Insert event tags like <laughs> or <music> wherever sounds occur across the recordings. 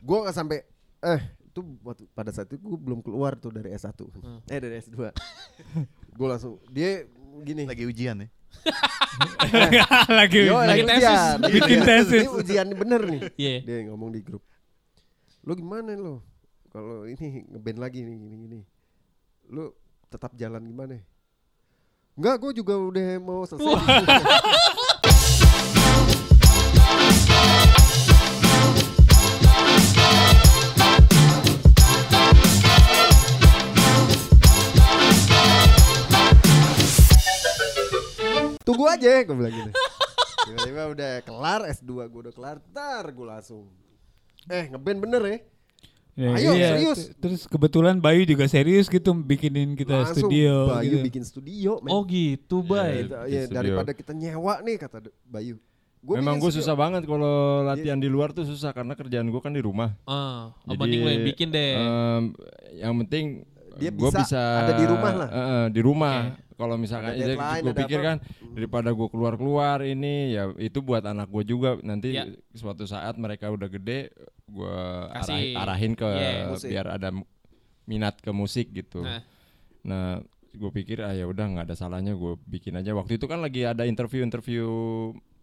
gue nggak sampai eh itu waktu pada saat itu gue belum keluar tuh dari S1 Hmm. eh dari S2 <laughs> gue langsung dia gini Lagi ujian ya. <laughs> lagi Yo, lagi lagi tesis. Bikin Iya. tesis. ini ujian bener nih Iya. dia ngomong di grup lu gimana lo kalau ini ngeband lagi nih gini gini lu tetap jalan gimana Enggak, gue juga udah mau selesai. <laughs> aja, gue bilang gitu. <laughs> Tiba-tiba udah kelar S2 gue udah kelar, tar gue langsung. Eh ngeband bener ya? Ya, Ayo, iya. serius. Terus kebetulan Bayu juga serius gitu bikinin kita langsung studio Bayu gitu. bikin studio. men. Oh gitu, Ya, Bay. ya, studio. daripada kita nyewa nih kata Bayu. Gua Memang gue susah banget kalau latihan di luar tuh susah karena kerjaan gue kan di rumah. Ah, oh, Jadi, mending lo yang bikin deh. em, yang penting Dia gue bisa bisa ada di rumah lah. eh, di rumah. Kalau misalkan Ada deadline, gue pikir apa. kan daripada gue keluar keluar ini ya itu buat anak gue juga nanti Ya. suatu saat mereka udah gede gue Kasih. arahin ke Yeah. Musik. biar ada minat ke musik gitu. Nah. Nah, gue pikir ah ya udah nggak ada salahnya gue bikin aja. Waktu itu kan lagi ada interview-interview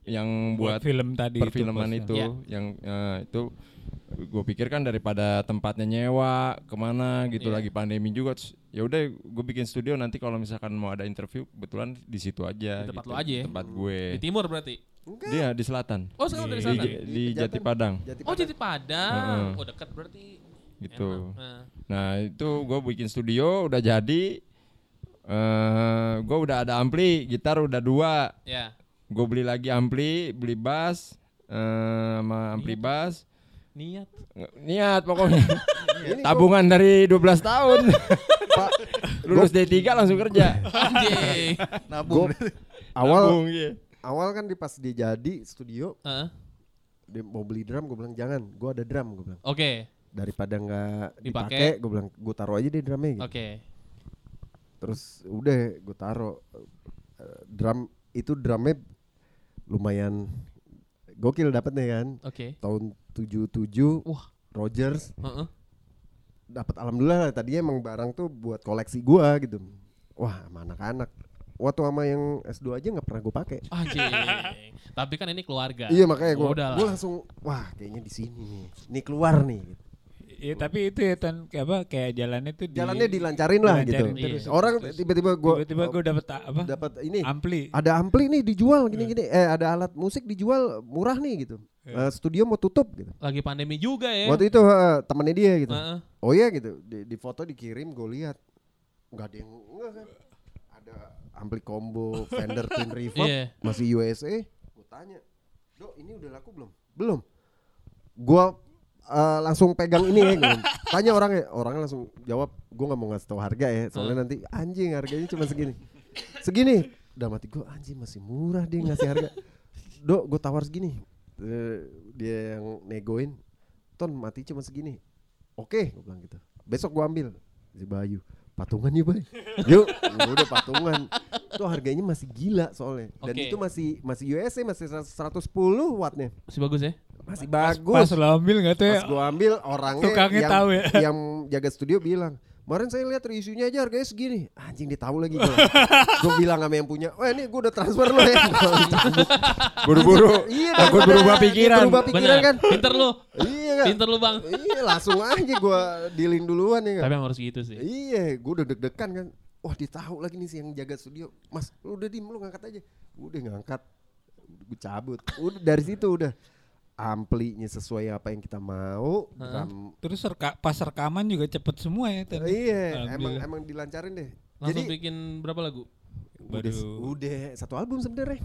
yang buat buat film tadi perfilman itu, itu, Ya. yang eh, itu gue pikir kan daripada tempatnya nyewa ke mana gitu Iya. lagi pandemi juga ya udah gue bikin studio nanti kalau misalkan mau ada interview kebetulan di situ aja Di tempat gitu, lo aja ya? tempat gue Di timur berarti. Enggak. dia di selatan Oh, sekarang dari di, sana. di Pejaten. Jati Padang Jati Oh, Padang. jadi Padang. Heeh. Oh, dekat berarti. gitu Emang. Nah. itu gue bikin studio udah jadi eh gue udah ada ampli gitar udah dua Ya. Gue beli lagi ampli beli bass eh, sama ampli bass Niat. Niat pokoknya <laughs> tabungan dari 12 tahun Pak, <laughs> lulus D3 langsung kerja Anjing. Nabung. awal Nabung, iya. awal kan di pas dia jadi studio Heeh. dia mau beli drum gue bilang jangan gue ada drum gue bilang Oke. daripada nggak Dipakai. dipakai gue bilang gue taruh aja di drumnya gitu. Oke. terus udah gue taruh Eh, drum itu drumnya lumayan gokil dapetnya kan Oke. tahun 77 Wah. Rogers Heeh. dapat alhamdulillah lah. tadinya emang barang tuh buat koleksi gua gitu wah sama anak-anak waktu sama yang S2 aja nggak pernah gue pakai Anjing. Tapi kan ini keluarga. iya makanya gue gue langsung wah kayaknya di sini nih ini keluar nih gitu. Iya, tapi itu ya tan kayak apa kayak jalannya tuh di- jalannya dilancarin lah gitu. Dilancarin terus. terus. orang Terus tiba-tiba gue tiba-tiba gue dapet ta- apa? Dapat ini. Ampli. Ada ampli nih dijual gini-gini. Eh ada alat musik dijual murah nih gitu. Iya. Eh, studio mau tutup gitu. Lagi pandemi juga ya. waktu itu eh, temennya dia gitu. Heeh. oh iya gitu di, di foto dikirim gue lihat. Nggak ada yang nggak kan ada ampli combo Fender <laughs> Twin Reverb Iya. masih USA gue tanya dok ini udah laku belum? Belum. Gue eh, langsung pegang ini ya gua <laughs> tanya orangnya orangnya langsung jawab gue nggak mau ngasih tahu harga ya soalnya nanti anjing harganya cuma segini. Segini? Udah mati gue anjing masih murah dia ngasih harga. Dok gue tawar segini. Eh, dia yang negoin ton mati cuma segini. Oke gue bilang gitu. Besok gue ambil. Si Bayu patungan yuk bay. <laughs> Yuk. Udah patungan. Itu harganya masih gila soalnya. Dan Oke. itu masih masih USA masih 110 wattnya. Masih bagus ya? Masih pas bagus lo ambil nggak tuh ya pas gue ambil orangnya Tukangnya yang, tahu ya. <laughs> yang jaga studio bilang kemarin saya lihat reviewnya aja harganya segini anjing dia tahu lagi gue <laughs> gue bilang sama yang punya wah ini gue udah transfer lo ya <laughs> buru-buru iya takut berubah pikiran berubah pikiran kan Pinter lu. iya kan Pinter lu, Bang. iya langsung aja gue dealin duluan ya kan Tapi emang harus gitu sih. Iya, gue udah deg-degan kan. Wah, dia tahu lagi nih si yang jaga studio. Mas, lu udah diem lu ngangkat aja. Udah ngangkat. Gue cabut. Udah dari situ udah amplinya sesuai apa yang kita mau. Drum- terus reka, pas rekaman juga cepet semua ya Tan. iya, emang emang dilancarin deh. Langsung Jadi bikin berapa lagu? udah, udah satu album sebenarnya.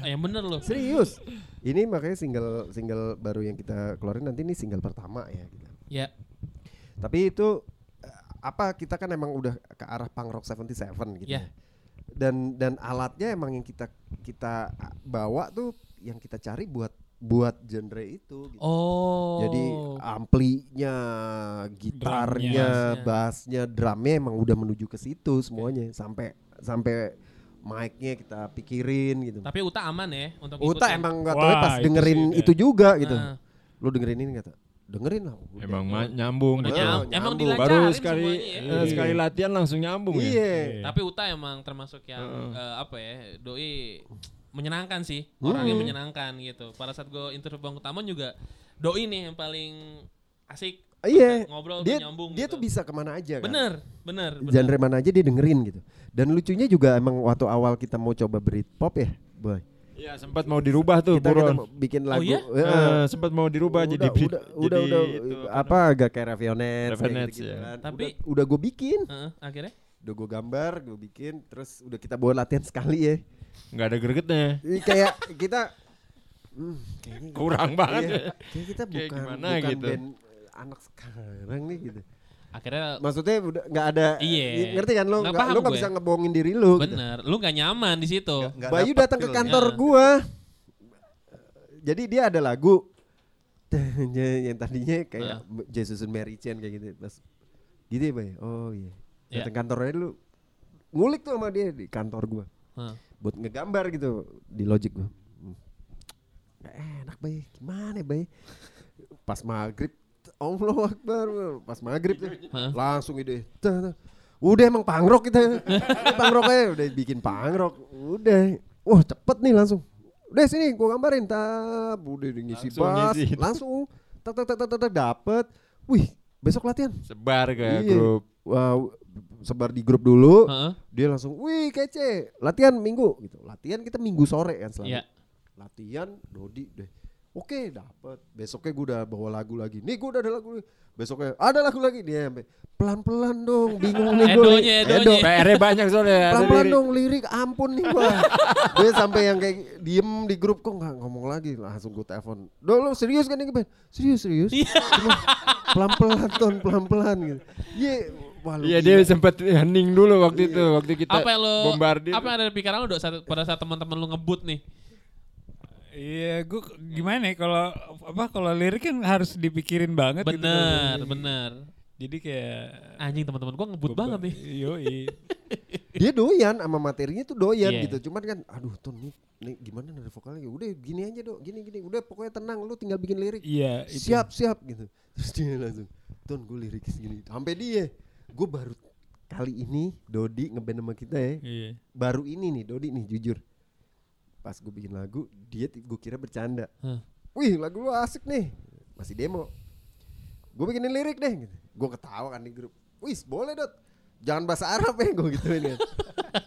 Ah, <laughs> yang bener loh. Serius. Ini makanya single single baru yang kita keluarin nanti ini single pertama ya gitu. Ya. Tapi itu eh, apa kita kan emang udah ke arah punk rock 77 gitu. Ya. ya. Dan dan alatnya emang yang kita kita bawa tuh yang kita cari buat buat genre itu gitu. Oh. Jadi amplinya, gitarnya, Drumnya. bassnya, drumnya emang udah menuju ke situ semuanya sampai sampai mic-nya kita pikirin gitu. Tapi Uta aman ya untuk Uta ngikutin? emang nggak tahu Wah, pas itu dengerin sih, itu, juga gitu. Ah. Lu dengerin ini nggak? dengerin lah. Udah. Emang ma- nyambung Udah gitu. nyam- nyambung. emang Baru Baru dilancarin sekali semuanya ya. eh, sekali latihan langsung nyambung ya. Iya. Tapi Uta emang termasuk yang Heeh. eh, apa ya, doi menyenangkan sih, orang yang Hmm. menyenangkan gitu. Pada saat gue interview Bang Utaman juga doi nih yang paling asik Iya. ngobrol Dia tuh nyambung dia gitu. tuh bisa ke mana aja kan. Bener, bener, bener. Genre mana aja dia dengerin gitu. Dan lucunya juga emang waktu awal kita mau coba Britpop ya, boy. Iya, sempat mau dirubah tuh Kita, kita Buron. mau bikin Oh lagu. iya? eh, Eh, sempat mau dirubah udah, jadi beat, udah, jadi udah, udah, itu, apa agak kayak Ravionets, gitu, ya. kan. Tapi- udah, udah gue bikin, Heeh, akhirnya udah gue gambar, gue bikin, terus udah kita buat latihan sekali ya. Nggak ada gregetnya. Ini kayak kita hmm, kayaknya Kurang banget. Iya, kayak kita Kayak bukan gimana bukan gitu. band anak sekarang nih gitu. akhirnya Maksudnya udah nggak ada Iya. ngerti kan lo Nggak nggak lo nggak bisa ngebohongin diri lo. gitu. bener, lu gak nyaman di situ. Nggak Bayu dapet datang ke kantor Ya. gua. Jadi dia ada lagu <laughs> yang tadinya kayak Jesus and Mary Chain kayak gitu. Pas gitu ya, Bay. Oh iya. Ya. Datang kantor aja dulu. Ngulik tuh sama dia di kantor gua. Heeh. Buat ngegambar gitu di Logic gua. Hmm. Gak enak, Bay. Gimana, Bay? Pas maghrib Allah Akbar pas maghrib tuh langsung ide udah emang pangrok kita pangrok aja udah bikin pangrok udah wah cepet nih langsung udah sini gua gambarin tap udah ngisi Langsung bass ngisi. langsung tak tak tak tak tak, dapet wih besok latihan Sebar ke Iya. grup. Wah, sebar di grup dulu Heeh. dia langsung wih kece latihan minggu gitu. Latihan kita minggu sore kan selalu. Iya. latihan Dodi deh. Oke dapet. Besoknya gue udah bawa lagu lagi. Nih gue udah ada lagu besoknya ada lagu lagi. Dia sampai pelan pelan dong bingung nih gue Edonya, edonya. PR-nya banyak soalnya. ada pelan pelan lirik. dong lirik ampun nih gua. <laughs> Dia sampai yang kayak diem di grup kok nggak ngomong lagi? Langsung gue telepon do lo serius kan nih Ben serius serius. Pelan pelan ton pelan pelan gitu. Iya wah lu Iya dia sempat hening dulu waktu itu waktu kita apa yang lo bombardir. apa yang ada di pikiran lo dok saat, pada saat teman-teman lo ngebut nih? Iya, gue gimana ya kalau apa kalau lirik kan harus dipikirin banget gitu. bener bener. Jadi kayak anjing teman-teman gua ngebut banget nih. Yoi. <laughs> dia doyan sama materinya tuh doyan Iya. gitu. Cuman kan aduh ton nih, nih gimana nada vokalnya? Udah gini aja dong gini gini. Udah pokoknya tenang lu tinggal bikin lirik. Iya, itu. siap siap gitu. <laughs> Terus dia langsung ton gue lirik segini. Sampai dia gue baru kali ini Dodi ngeband sama kita ya. Iya. baru ini nih Dodi nih jujur. Pas gue bikin lagu dia gue kira bercanda. Hah. wih lagu lu asik nih. Masih demo. Gue bikinin lirik deh gitu. gue ketawa kan di grup. Wih boleh dot. Jangan bahasa Arab ya gue gituin kan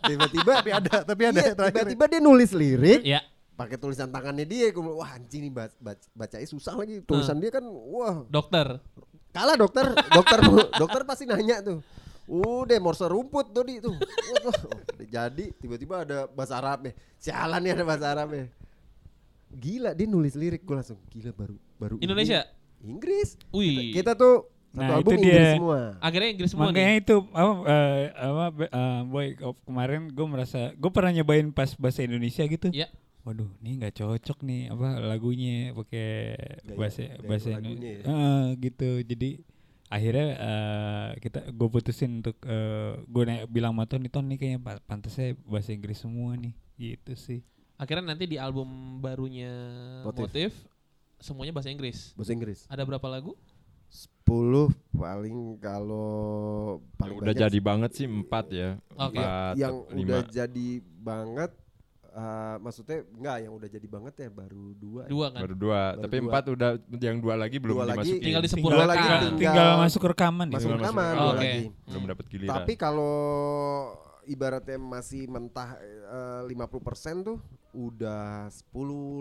tiba-tiba <laughs> Tapi ada, tapi ada iya, tiba-tiba dia nulis lirik. Ya pakai tulisan tangannya dia gue wah anjing nih bac bac- bacanya susah lagi. Tulisan dia kan wah. Dokter kalah dokter. Dokter <laughs> dokter pasti nanya tuh. Udah morse rumput Dodi tuh Wah, tuh, oh, udah jadi. Tiba-tiba ada bahasa Arab sialan nih ada bahasa Arab gila dia nulis lirik. Gue langsung gila baru baru ini. Indonesia Inggris. Wih. Kita tuh satu Nah, album itu Inggris dia. semua. Akhirnya Inggris semua Makanya nih? itu apa eh, apa eh, boy oh, kemarin gue merasa gue pernah nyobain pas bahasa Indonesia gitu. ya Waduh, ini nggak cocok nih apa lagunya pakai Gaya- bahasa gaya bahasa Indonesia. ya. Heeh, gitu. Jadi akhirnya eh, kita gue putusin untuk gue bilang sama Tony Ton nih kayaknya pa- pantasnya bahasa Inggris semua nih. Gitu sih. akhirnya nanti di album barunya Motif. motif, semuanya bahasa Inggris bahasa Inggris ada berapa lagu 10 paling kalau paling udah jadi banget sih empat ya. Oke. Empat, yang lima. udah jadi banget eh, maksudnya enggak yang udah jadi banget ya baru dua ya. dua kan Baru dua, Baru tapi dua. empat udah yang dua lagi belum Dua lagi dimasukin. tinggal Dua disempurnakan lagi tinggal, tinggal- tinggal masuk rekaman masuk gitu. Rekaman masuk dua Oke. lagi belum dapat giliran. tapi kalau ibaratnya masih mentah eh, 50% tuh udah 10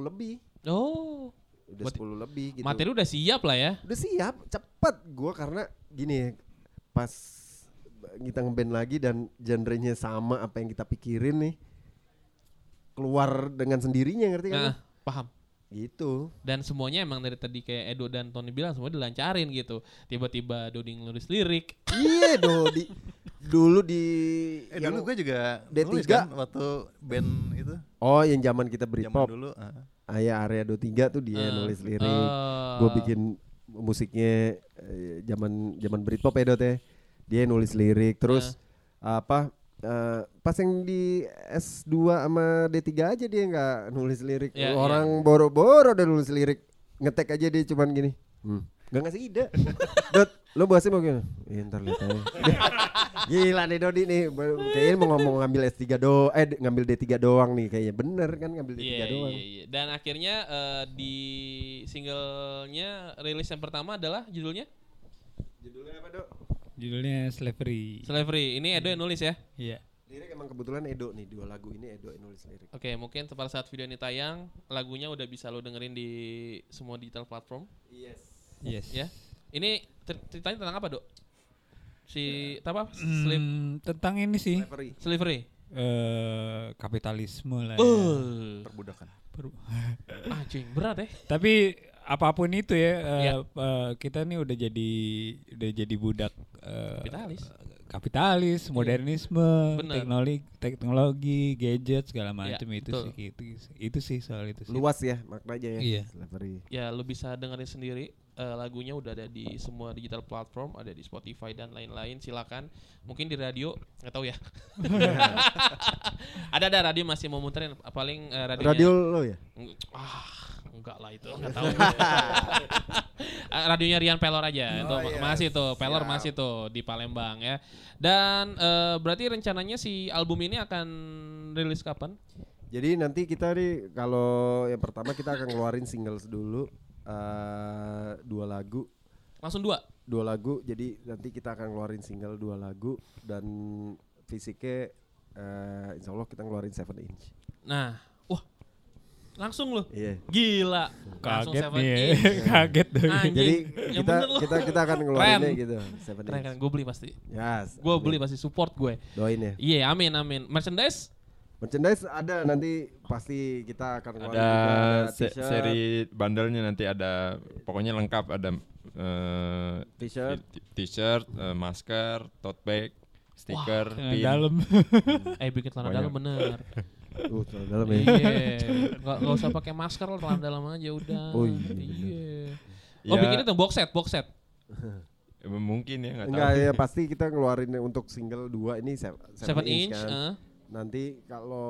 lebih oh udah 10 lebih gitu materi udah siap lah ya udah siap cepet gua karena gini pas kita ngeband lagi dan genrenya sama apa yang kita pikirin nih keluar dengan sendirinya ngerti kan nah, paham. Gitu. Dan semuanya emang dari tadi kayak Edo dan Tony bilang semua dilancarin gitu. Tiba-tiba Dodi nulis lirik. Iya Dodi. Dulu di Eh yang- dulu gue juga D3. nulis kan waktu band itu. Oh yang zaman kita zaman Britpop. dulu. ah. Ayah area 23 tuh dia Eh, nulis lirik. Eh, gue bikin musiknya eh, zaman zaman Britpop ya Dot ya. Dia nulis lirik terus apa eh, pas yang di S2 sama D3 aja dia nggak nulis lirik Iya, orang boro-boro udah nulis lirik ngetek aja dia cuman gini hmm, Gak ngasih ide. <laughs> Dot, lo bahasnya mau gimana? Ya, ntar lihat aja. <laughs> Gila nih Dodi nih, kayaknya mau ngomong ngambil S3 doang, eh ngambil D3 doang nih kayaknya. Bener kan ngambil D3 Iya, doang. iya, iya. Dan akhirnya eh, di singlenya rilis yang pertama adalah judulnya Judulnya apa, Dok? Judulnya Slavery. Slavery. Ini Edo yang nulis ya. Iya. Lirik emang kebetulan Edo nih, dua lagu ini Edo yang nulis lirik. Oke, mungkin pada saat video ini tayang, lagunya udah bisa lo dengerin di semua digital platform, Yes. Yes. ya. Ini cer- ceritanya tentang apa, Dok? Si apa? Slip Hmm, tentang ini sih Slavery. slavery. eh kapitalisme lah. ya. Uh, Perbudakan. Per- anjing berat ya. Tapi apa pun itu ya, eh, Iya. eh, kita nih udah jadi udah jadi budak eh, Kapitalis. kapitalis, modernisme, Bener. teknologi, teknologi, gadget segala Iya, macam itu betul. sih itu, itu sih soal itu sih. Luas ya maknanya ya. Iya. Slavery. Ya, lo bisa dengerin sendiri. Eh, lagunya udah ada di semua digital platform, ada di Spotify dan lain-lain. Silakan. Mungkin di radio, nggak tahu ya. <laughs> ada ada radio masih mau muterin paling eh, radionya Radio lo ya? Ah, enggak lah itu, enggak tahu. Ah, <laughs> Radionya Rian Pelor aja, itu Oh, ma- iya. masih tuh, Pelor Siap. masih tuh di Palembang ya. Dan eh, berarti rencananya si album ini akan rilis kapan? Jadi nanti kita nih kalau yang pertama kita akan ngeluarin singles dulu eh dua lagu, Langsung dua. dua lagu. Jadi nanti kita akan ngeluarin single dua lagu dan fisiknya eh insya Allah kita ngeluarin 7 inch. Nah, langsung loh, Iya. gila, Kaget seven nih, ya. <laughs> kaget tuh. Anjing, Jadi yang kita kita kita akan ngeluarinnya gitu 7 Keren keren, gue beli pasti. Yes. Gue beli pasti support gue. Doain ya. Iya, amin amin. Merchandise? Merchandise ada nanti pasti kita akan Ada se- t-shirt, seri bandelnya nanti ada pokoknya lengkap ada eh, t-shirt. t-shirt, eh, masker, tote bag, stiker, pin. dalam. <laughs> Eh bikin celana dalam bener. <laughs> Uh, celana dalam ya. Iya, nggak nggak usah pakai masker lah celana dalam aja udah. Oh, iya. Iya. Oh Ya, bikin itu box set, box set. <laughs> mungkin ya nggak tahu. Enggak ya pasti kita ngeluarin untuk single 2 ini 7 Seven inch. kan. eh. Nanti kalau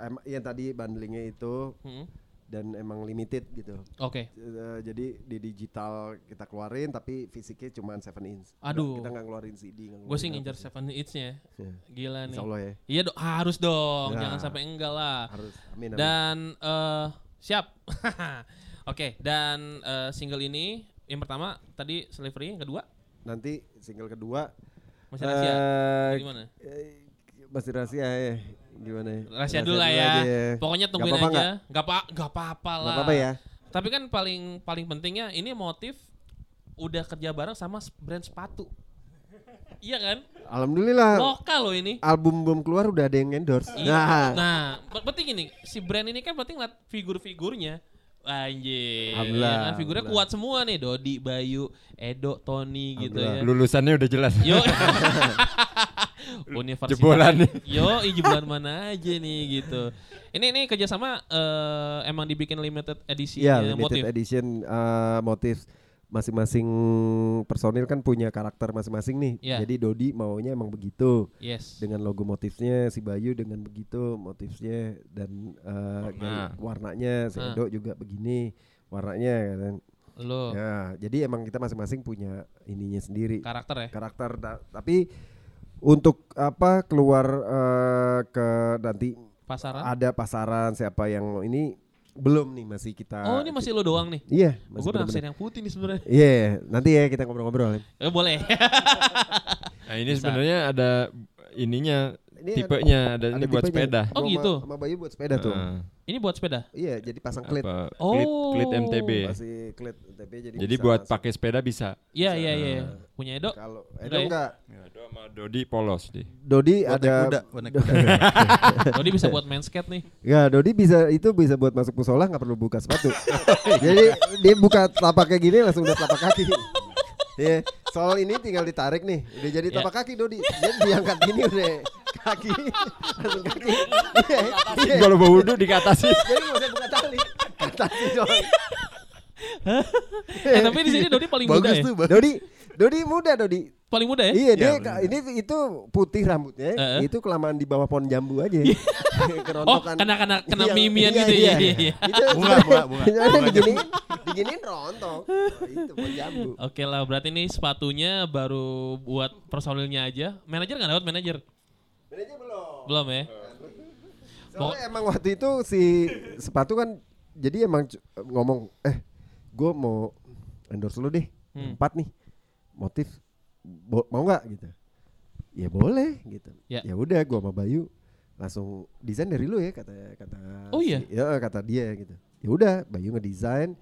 em yang tadi bundlingnya itu Hmm. Dan emang limited gitu. Oke. Eh, jadi di digital kita keluarin tapi fisiknya cuma 7 inch. Aduh. Kita nggak ngeluarin CD. Gue sih apa. seven inch-nya. Ya, Gila nih. Insya Allah ya. Iya dong, harus dong. Ya. Jangan sampai enggak lah. Harus. Amin. amin. Dan eh siap. <laughs> Oke, dan eh, single ini yang pertama tadi Slavery, yang kedua Nanti single kedua masih rahasia. eh, Gimana? masih rahasia ya. Gimana ya? Rahasia dulu lah ya. aja Pokoknya tungguin apa-apa aja. Gak apa gak apa-apa lah. Nggak apa-apa ya. Tapi kan paling paling pentingnya ini motif udah kerja bareng sama brand sepatu. Iya kan? Alhamdulillah. Lokal loh ini. Album belum keluar udah ada yang endorse. Iya. Nah, Nah, pe- penting ini si brand ini kan penting lihat figur-figurnya. Anjir. Alhamdulillah, Ya kan figurnya alhamdulillah. kuat semua nih, Dodi, Bayu, Edo, Tony gitu ya. Lulusannya udah jelas. Yo. <laughs> Universitas. Jebolan nih. Yo, jebolan mana aja nih gitu. Ini ini kerjasama eh, emang dibikin limited Iya, ya, limited motif. edition eh, motif masing-masing personil kan punya karakter masing-masing nih. Iya. Jadi Dodi maunya emang begitu Yes. dengan logo motifnya, si Bayu dengan begitu motifnya dan eh, Warna. warnanya, si. Edo juga begini warnanya kan. Lo Ya, jadi emang kita masing-masing punya ininya sendiri karakter ya. karakter da- tapi untuk apa keluar eh, ke nanti Pasaran. ada pasaran siapa yang ini belum nih masih kita Oh, ini masih lo doang nih. Iya, Gue masih naksir yang putih nih sebenarnya. Iya, nanti ya kita ngobrol-ngobrol. Eh, boleh. <laughs> Nah ini sebenarnya ada ininya Ini tipenya ada, ini buat tipenya. sepeda. Oh, Gua gitu? Sama, sama Bayu buat sepeda tuh. Heeh. ini buat sepeda. Iya, jadi pasang klit. Apa, Oh. klit, klit MTB. Masih klit TP jadi Jadi bisa buat pakai sepeda bisa. Iya, iya, iya. Punya Edo. Kalau Edo ya? enggak. Aduh sama Dodi polos deh. Dodi Buat naik ada kuda, buat naik kuda. <laughs> Dodi bisa buat main skate nih. Ya, Dodi bisa itu bisa buat masuk musola nggak perlu buka sepatu. <laughs> Jadi dia buka telapak kayak gini langsung udah telapak kaki. <laughs> Iya, soal ini tinggal ditarik nih, udah jadi Ya. telapak kaki Dodi. Dia diangkat gini udah kaki, langsung kaki. Iya, iya. Kalau bau wudhu dikatasin. Jadi nggak usah buka tali, atasi doang. Eh, tapi di sini Dodi paling muda Bagus ya. tuh, bagus. Dodi, Dodi muda Dodi. Paling muda ya? Iya dia Iya, ka- ini itu putih rambutnya, Heeh. itu kelamaan di bawah pohon jambu aja. <laughs> Oh, Kerontokan. kena kena kena Iya, mimian iya, gitu iya. ya. Iya, iya. <laughs> Itu Bunga, bunga, bunga. <laughs> sebenarnya diginiin, diginiin rontok. Oh, itu pohon jambu. Oke lah, berarti ini sepatunya baru buat personilnya aja. Manajer nggak dapat manajer? Manajer belum. Belum ya? Soalnya emang waktu itu si sepatu kan jadi emang ngomong eh gue mau endorse lu deh Hmm. empat nih motif mau nggak gitu ya boleh gitu Ya. ya udah gue sama Bayu langsung desain dari lu ya kata kata Oh iya? si- ya kata dia gitu ya udah Bayu ngedesain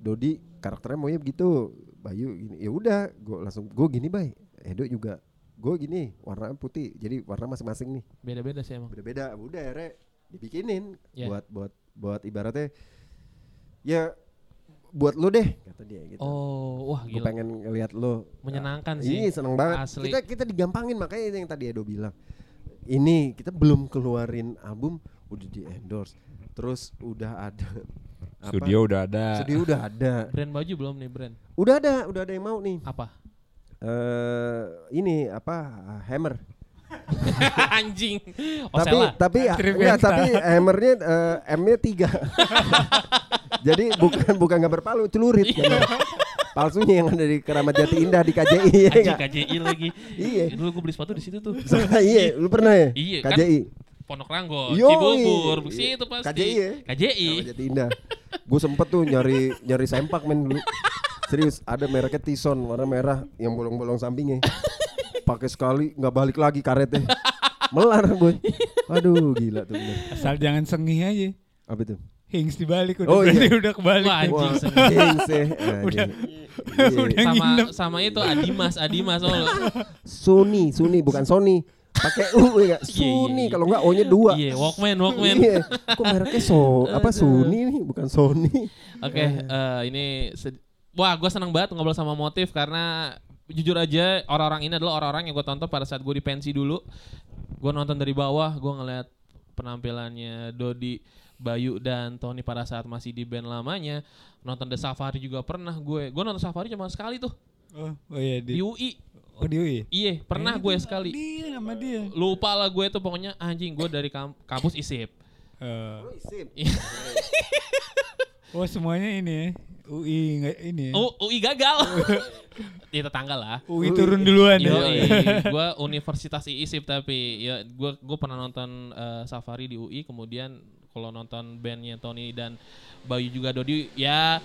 Dodi karakternya maunya begitu Bayu gini ya udah gue langsung gue gini bay Edo juga gue gini warna putih jadi warna masing-masing nih Beda-beda sih emang. beda-beda udah akhirnya dibikinin Ya. buat buat buat ibaratnya ya buat lu deh kata dia gitu Oh, wah gue gila. pengen ngeliat lu Menyenangkan ini sih. seneng banget Asli. kita kita digampangin makanya yang tadi Edo bilang ini kita belum keluarin album udah di endorse terus udah ada apa? Studio udah ada. studio udah ada Brand baju belum nih brand? udah ada udah ada yang mau nih Apa? eh ini apa hammer <laughs> Anjing. Oh, tapi tapi enggak, tapi hammernya eh, M-nya tiga. <laughs> Jadi bukan bukan nggak berpalu, celurit. gambar. Palsunya yang ada di Keramat Jati Indah di KJI ya? KJI lagi. Iya. Dulu gue beli sepatu di situ tuh. <laughs> iya, lu pernah ya? Iya, kan? KJI. Pondok Ranggo, Yoi. Cibubur, situ pasti. KJI ya? KJI. Keramat Jati Indah. Gue sempet tuh nyari nyari sempak men dulu. Serius, ada mereknya Tison warna merah yang bolong-bolong sampingnya. Pakai sekali nggak balik lagi karetnya. Melar boy. Aduh gila tuh bener. Asal jangan sengih aja. Apa itu? Hings dibalik udah Oh, berarti iya. udah kebalik. Wah, anjing. Gengs ya. Udah. Iya. Udah sama nginep. sama itu Adimas, Adimas oh. Sony, Sony bukan Sony. Pakai U ya enggak? Iya, Sony kalau enggak O-nya dua. Iya, Walkman, Walkman. Iya. Kok mereknya so apa Sony nih bukan Sony. Oke, eh, ini sed- wah gue seneng banget ngobrol sama motif karena jujur aja orang-orang ini adalah orang-orang yang gue tonton pada saat gue di pensi dulu. Gue nonton dari bawah, gue ngeliat penampilannya Dodi, Bayu dan Tony pada saat masih di band lamanya. Nonton The Safari juga pernah gue. Gue nonton Safari cuma sekali tuh Oh, oh iya di di. UI. Oh di UI. Iya, pernah gue sekali. Dia sama dia. Lupa lah gue tuh pokoknya anjing gue dari kam- kampus ISIP. Eh, Sip. <laughs> oh semuanya ini ya. UI nggak ini. ya. U- UI gagal. <laughs> Di tetangga lah. UI turun duluan ya. <laughs> gue Universitas IISIP tapi ya gue gue pernah nonton eh, Safari di UI kemudian kalau nonton bandnya Tony dan Bayu juga Dodi ya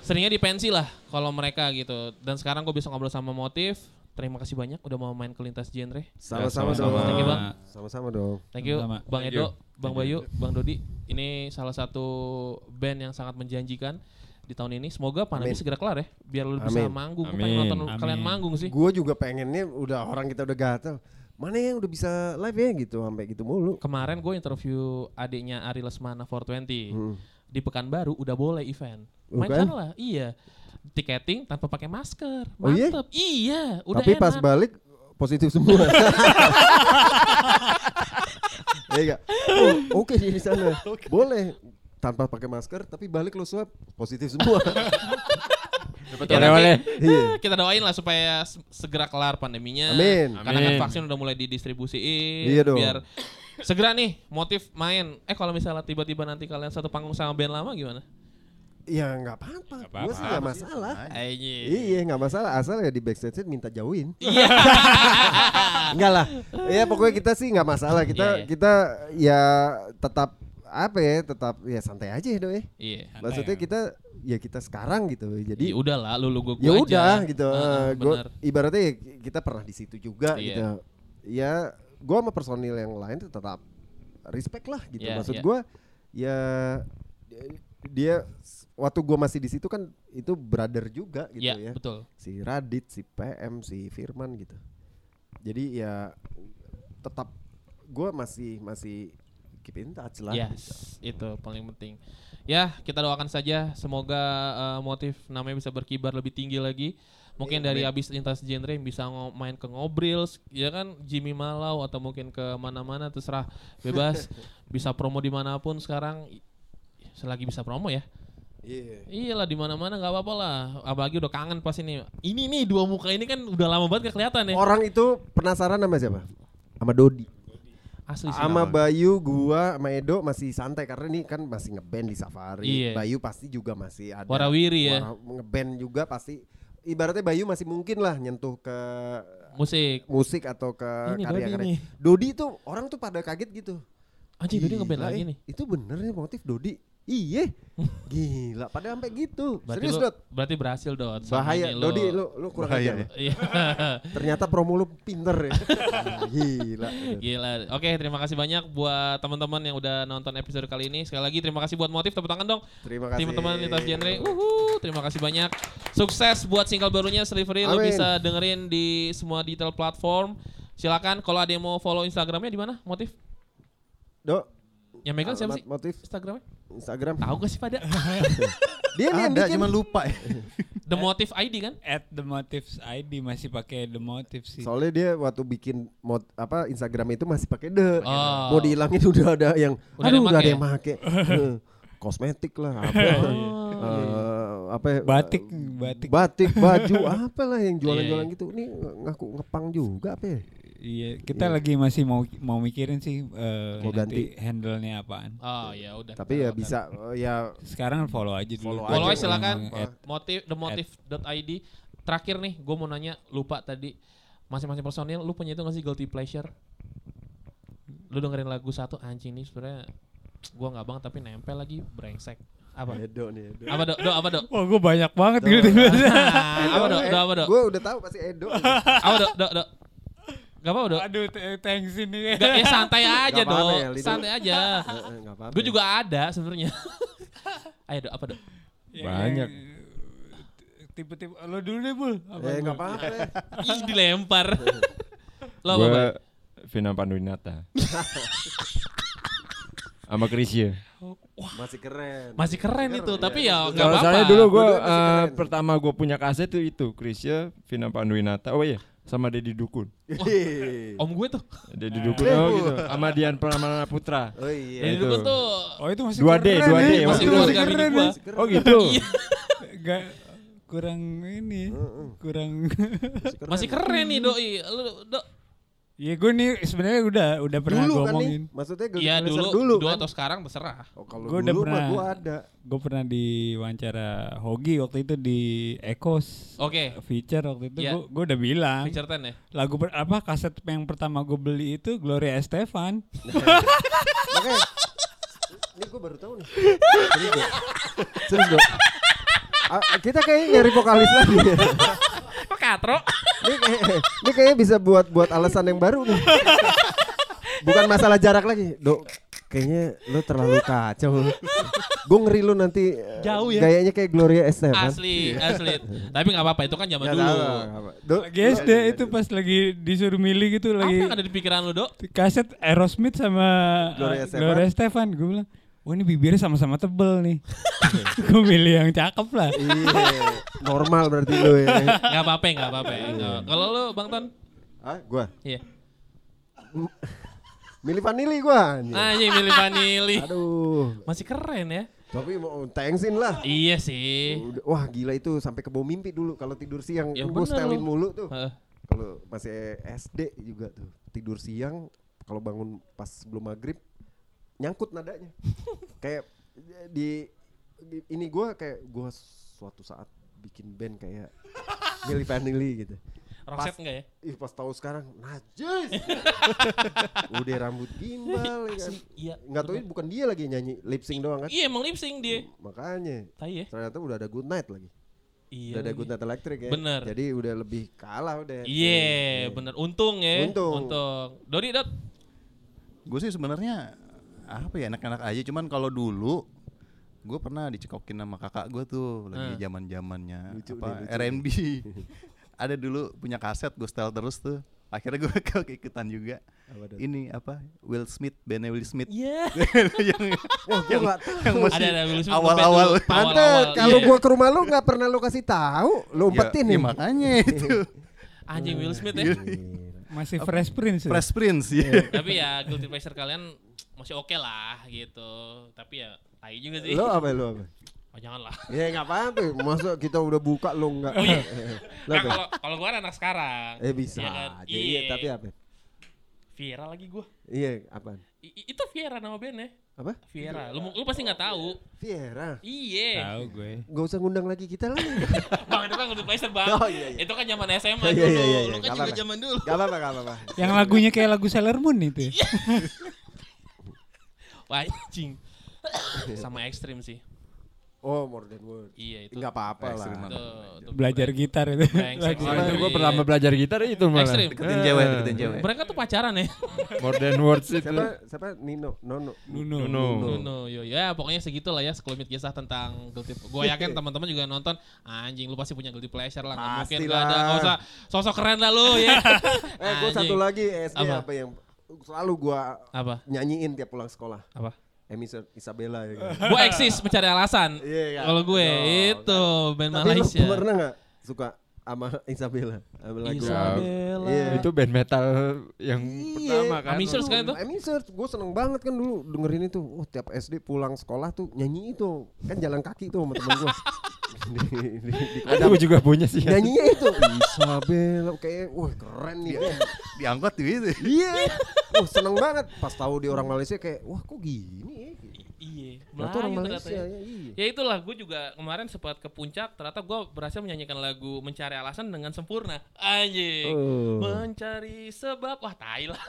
seringnya di pensi lah kalau mereka gitu dan sekarang gue bisa ngobrol sama Motif terima kasih banyak udah mau main ke lintas genre Sama-sama Ya, dong. sama-sama. Thank you, Bang. Sama-sama dong. thank you Sama-sama. Bang Thank Edo. Bang Bayu Bang Dodi ini salah satu band yang sangat menjanjikan di tahun ini semoga pandemi Amin. segera kelar ya biar lu bisa Amin. manggung gue pengen Amin. nonton kalian Amin. manggung sih Gue juga pengennya udah orang kita udah gatel. Mana yang udah bisa live ya gitu sampai gitu mulu. kemarin gue interview adiknya Ari Lesmana 420 Hmm. di Pekanbaru udah boleh event. Oh, Main kan? lah, iya. Tiketing tanpa pakai masker. Oh, iya? Mantep. iya? udah Tapi enak. pas balik positif semua. <laughs> Iya enggak? Oh, Oke sih di sana. <laughs> Boleh tanpa pakai masker tapi balik lo swab positif semua. <laughs> Ya, Oleh-oleh. nanti, Iya. kita doain lah supaya se- segera kelar pandeminya. Amin. Karena kan vaksin udah mulai didistribusiin. Iya dong. Biar segera nih motif main. Eh kalau misalnya tiba-tiba nanti kalian satu panggung sama band lama gimana? Ya nggak apa-apa. Gue sih nggak masalah. Iya nggak masalah asal ya di backstage minta jauhin. Iya. <laughs> Enggak lah. Ya pokoknya kita sih nggak masalah. Kita Iya, iya. kita ya tetap apa ya tetap ya santai aja ya doi. Iya. Maksudnya ya. kita ya kita sekarang gitu. Jadi Ya udah lah, lu lu gua, ya udah gitu. Eh, gua ibaratnya ya kita pernah di situ juga Iya. gitu. Ya gua sama personil yang lain tetap respect lah gitu. Iya, Maksud iya. gua ya dia waktu gua masih di situ kan itu brother juga gitu Iya, ya. betul. Si Radit, si PM, si Firman gitu. Jadi ya tetap gua masih masih keep in touch lah. gitu. Yes, itu paling penting. Ya, kita doakan saja semoga eh, motif namanya bisa berkibar lebih tinggi lagi. Mungkin dari habis lintas genre yang bisa main ke ngobrol, ya kan Jimmy Malau atau mungkin ke mana-mana terserah bebas. <laughs> bisa promo di mana pun sekarang selagi bisa promo ya. Iya. Iyalah di mana-mana nggak apa-apa lah. Apalagi udah kangen pas ini. Ini nih dua muka ini kan udah lama banget gak kelihatan ya. Orang itu penasaran sama siapa? Sama Dodi. Asli sih. Sama Bayu, gua, sama Edo masih santai karena ini kan masih ngeband di Safari. Iya. Bayu pasti juga masih ada. Warawiri ya. Wara- Ngeband juga pasti. Ibaratnya Bayu masih mungkin lah nyentuh ke Musik. musik atau ke Dodi karya-karya. nih. Dodi tuh orang tuh pada kaget gitu. Anjing Dodi ngeband lagi eh, nih. Itu bener nih motif Dodi. Iya. Gila, pada sampai gitu. Berarti Serius, lu, Dot. berarti berhasil Dot. Bahaya. ini Dodi lu lu kurang Bahaya ajar. ya. lu. Iya. <laughs> Ternyata promo lu pinter ya. <laughs> Gila. Gila. Oke, terima kasih banyak buat teman-teman yang udah nonton episode kali ini. Sekali lagi terima kasih buat motif tepuk tangan dong. Terima kasih. Teman-teman lintas genre. Uhuh, terima kasih banyak. Sukses buat single barunya Slivery. Lo Amin. bisa dengerin di semua detail platform. Silakan kalau ada yang mau follow Instagramnya di mana? Motif? Dok, Yang megang siapa sih? motif Instagramnya? Instagram. Tahu gak sih pada? <laughs> Dia nih yang Ada, bikin. cuman lupa ya. <laughs> The Motive ID kan? At the motives ID masih pakai the motives sih. Soalnya dia waktu bikin mod apa Instagram itu masih pakai the. Oh. Mau dihilangin <laughs> udah ada yang Udah ada aduh yang udah ada make. yang make. Eh, Kosmetik lah apa. Oh. Eh, apa ya, batik, eh, batik. batik baju apalah yang jualan-jualan Iya, gitu. Ini ngaku ngepang juga apa ya? Iya, kita Iya. lagi masih mau mau mikirin sih eh, Mau nanti handle-nya apaan. Oh ya udah. Tapi ya bisa eh, ya Sekarang follow aja dulu. Follow Follow aja aja silakan. At- Motif themotive.id. Terakhir nih, gue mau nanya lupa tadi masing-masing personil lu punya itu gak sih guilty pleasure? Lu dengerin lagu satu anjing nih sebenarnya gua nggak banget tapi nempel lagi brengsek. Apa? Edo nih Edo. Apa dok? Dok apa dok? Wah, gue banyak banget gitu. <laughs> apa dok? Dok apa dok? Gue udah tahu pasti Edo. Apa dok? Dok dok. Gak apa dok? Aduh, t- thanks ini. Gak, ya santai <laughs> aja apa-apa dok. ya. Santai aja. Eh, eh, nggak apa-apa. Gue juga ada sebenarnya. <laughs> Ayo dok apa dok? Ya, Banyak. yang- Tipe-tipe lo dulu deh, Bul. Apa Eh nggak apa-apa. <laughs> Ih dilempar. Lo apa? Gue? Vina Panduwinata. Sama Krisya. Masih keren. Masih keren itu, tapi ya nggak Kalau apa-apa. saya dulu gue masih keren. pertama gue punya kaset tuh itu Krisya, Vina Panduwinata. Oh iya, sama Dedi Dukun. Hehehe. Om gue tuh. Dedi Dukun oh gitu. Sama Dian Pramana Putra. Oh iya. Jadi itu. dulu tuh Oh, itu masih 2D, keren 2D, ya. masih bini keren gua. ya. Oh gitu. Iya. Gak kurang ini. Kurang Masih keren nih doi. Lu dok. Iya gue nih sebenarnya udah udah pernah dulu gue kan nih. Maksudnya Iya pleasure dulu, dulu, dulu kan? atau sekarang terserah. Oh, kalau Gua udah dulu pernah. gua ada. Gue pernah di wawancara Hogi waktu itu di Ekos Oke. feature waktu itu Iya. gue gue udah bilang Feature 10 ya. lagu ber- apa kaset yang pertama gue beli itu Gloria Estefan. Makanya ini gua baru tahu nih. Serius, Dok. Serius, kita kayak nyari vokalis lagi. ya. Apa katro? Ini kayak, ini kayaknya bisa buat buat alasan yang baru nih. Bukan masalah jarak lagi, Dok. Kayaknya lu terlalu kacau. Gue ngeri lu nanti eh, Jauh ya? Gayanya kayak Gloria Estefan. Asli, asli. Tapi nggak apa-apa, itu kan zaman Nggak dulu. apa. Dok, Lagi SD itu pas lagi disuruh milih gitu Apa lagi yang ada di pikiran lu, Dok? kaset Aerosmith sama Gloria Estefan. Gloria Estefan. Gue bilang, wah ini bibirnya sama-sama tebel nih. <laughs> gue milih yang cakep lah. Iya, normal berarti lu ya. Nggak apa-apa, nggak apa-apa. Nggak- Kalau lu, Bang Ton? Ah, gua Iya. milih vanili gua. anjing. Anjing milih vanili. Aduh, Masih keren ya. tapi mau thanksin lah. Iya sih. Wah gila itu sampai ke bawah mimpi dulu kalau tidur siang Ya gue setelin lu. mulu tuh. Heeh. Kalau masih SD juga tuh tidur siang kalau bangun pas sebelum maghrib nyangkut nadanya. <laughs> kayak di, di- ini gua kayak gua suatu saat bikin band kayak Milli Vanilli gitu. Roset Pas- enggak ya? Ih pas tahu sekarang najis. <laughs> Udah rambut gimbal ya kan. Iya. Nggak tahu ini bukan dia lagi nyanyi lip sync doang kan. Iya emang lip sync dia. Makanya Tai ya. ternyata udah ada good night lagi. Iya. udah ada lagi. good night electric ya. Bener. Jadi udah lebih kalah udah. Iya, bener. Untung ya. Untung. Dodi, Dot. Gue sih sebenarnya apa ya enak-enak aja cuman kalau dulu gue pernah dicekokin sama kakak gue tuh lagi Hmm. zaman zamannya apa R&B <laughs> ada dulu punya kaset gue setel terus tuh akhirnya gue <laughs> keikutan juga Apa ini apa Will Smith bandnya Will Smith Iya. <laughs> yang Wah, nggak tahu. yang masih Ada ada Will Smith awal-awal Awal-awal. kalau Iya. gua ke rumah lu nggak pernah lu kasih tahu, lu umpetin ya, nih. ya makanya itu anjing Will Smith ya. Iya. Masih Fresh Prince. ya? Fresh Prince ya Tapi ya guilty pleasure kalian masih oke lah gitu. Tapi ya tai juga sih. Lu apa lu apa? Oh janganlah. Ya nggak apa-apa. Masa kita udah buka lo nggak? Oh, iya. <laughs> Lah, Nah, apa? kalau kalau gue anak sekarang. Eh bisa. Iya kan? aja. Iya, tapi apa? Viera lagi gue. Iya, apaan? itu Viera nama bandnya. Apa? Viera. Lu lu pasti nggak tahu. Viera. Iya. Tahu gue. Gak usah ngundang lagi kita lagi. <laughs> Bang itu kan Good Placer bang. Oh, iya, iya. Itu kan zaman <laughs> SMA Iya, dulu. iya, iya, iya. Lu kan juga zaman dulu. Gak apa-apa, gak apa-apa. Yang lagunya kayak lagu Sailor Moon itu. Wah anjing. <coughs> Sama ekstrim sih. Oh, more than words. Iya itu. Gak apa-apa lah. Itu Belajar gitar itu. Oh, Ekstrim. itu gue pertama belajar gitar itu malah. Ekstrim. Deketin cewek, deketin cewek. Mereka tuh pacaran ya. <laughs> More than words itu. Siapa? Siapa? Nino. Nono. Nuno. Nuno. No, no, yo, ya pokoknya segitulah ya sekelumit kisah tentang guilty. Gue yakin <laughs> teman-teman juga nonton. Anjing lu pasti punya guilty pleasure lah. Nggak mungkin gak ada. lah. Gak usah sosok keren lah lu ya. <laughs> Eh, gue satu lagi SD Apa? apa? yang selalu gua Apa? nyanyiin tiap pulang sekolah. Apa? Emi Isabella ya kan. gue eksis mencari alasan. Iya, iya. Kalau gue Betul. itu band Tapi lu Malaysia. pernah nggak suka sama Isabella? Sama lagu. Isabella. Iya. Itu band metal yang Iya. pertama kan. Amisers kan itu? Amisers, gue seneng banget kan dulu dengerin itu. Oh tiap SD pulang sekolah tuh nyanyi itu. Kan jalan kaki tuh sama temen gue. <laughs> di, di, di, Ada gue juga punya sih. nyanyinya itu Isabella kayak wah keren nih dia. Diangkut gitu. Iya. Wah seneng banget. Pas tahu dia orang Malaysia kayak wah kok gini ya. Iya. Ternyata orang Melayu Malaysia ternyata ya. ya. Iya. Ya itulah gue juga kemarin sempat ke puncak ternyata gue berhasil menyanyikan lagu mencari alasan dengan sempurna anjing Oh. mencari sebab wah tai lah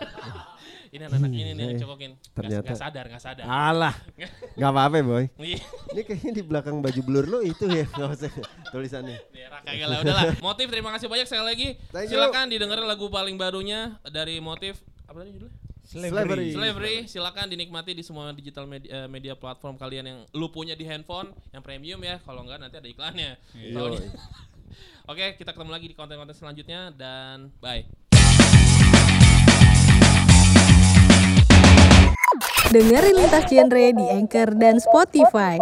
<laughs> ini anak-anak ini nih cokokin Nggak- Hmm, Ternyata. nggak sadar nggak sadar Alah. <laughs> Gak apa-apa boy. Iya. Ini kayaknya di belakang baju blur lo itu ya. <laughs> Gak usah tulisannya. Daerah kagak lah udahlah. Motif terima kasih banyak sekali lagi. Thank. Silakan didengerin lagu paling barunya dari Motif apa tadi judulnya? Slavery. Slavery. Silakan dinikmati di semua digital media, eh, media platform kalian yang lu punya di handphone yang premium ya. Kalau enggak nanti ada iklannya. Soalnya- <laughs> Oke, kita ketemu lagi di konten-konten selanjutnya dan bye. Dengerin lintas genre di Anchor dan Spotify.